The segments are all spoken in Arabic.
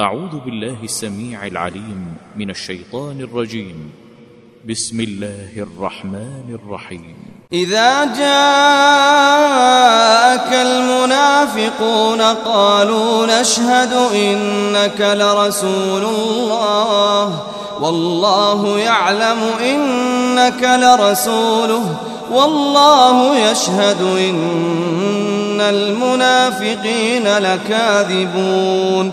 أعوذ بالله السميع العليم من الشيطان الرجيم. بسم الله الرحمن الرحيم. إذا جاءك المنافقون قالوا نشهد إنك لرسول الله والله يعلم إنك لرسوله والله يشهد إن المنافقين لكاذبون.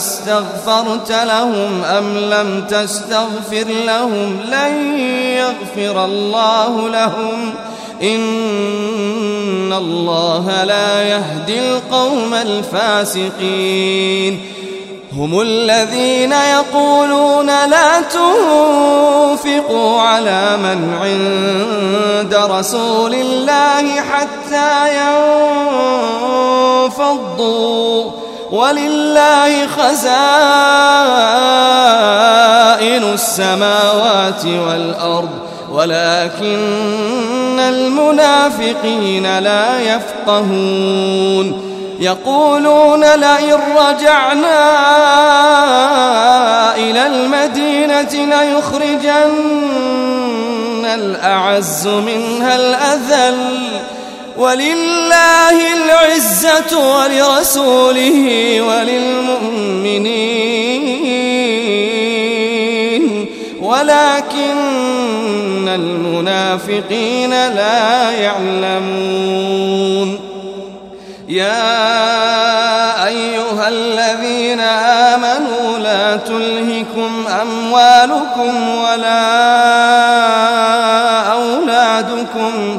عليهم أستغفرت لهم أم لم تستغفر لهم لن يغفر الله لهم إن الله لا يهدي القوم الفاسقين هم الذين يقولون لا تنفقوا على من عند رسول الله حتى ينفضوا ولله خزائن السماوات والأرض ولكن المنافقين لا يفقهون. يقولون لئن رجعنا إلى المدينة ليخرجن الأعز منها الأذل. ولله العزة ولرسوله وللمؤمنين. ولكن المنافقين لا يعلمون. يا أيها الذين آمنوا لا تلهكم أموالكم ولا أولادكم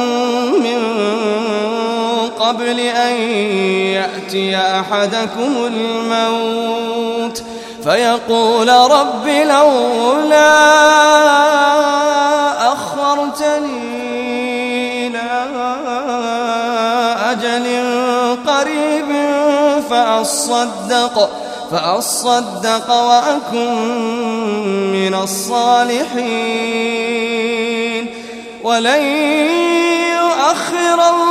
قبل أن يأتي أحدكم الموت فيقول رب لولا أخرتني إلى أجل قريب فأصدق فأصدق وأكن من الصالحين. ولن يؤخر الله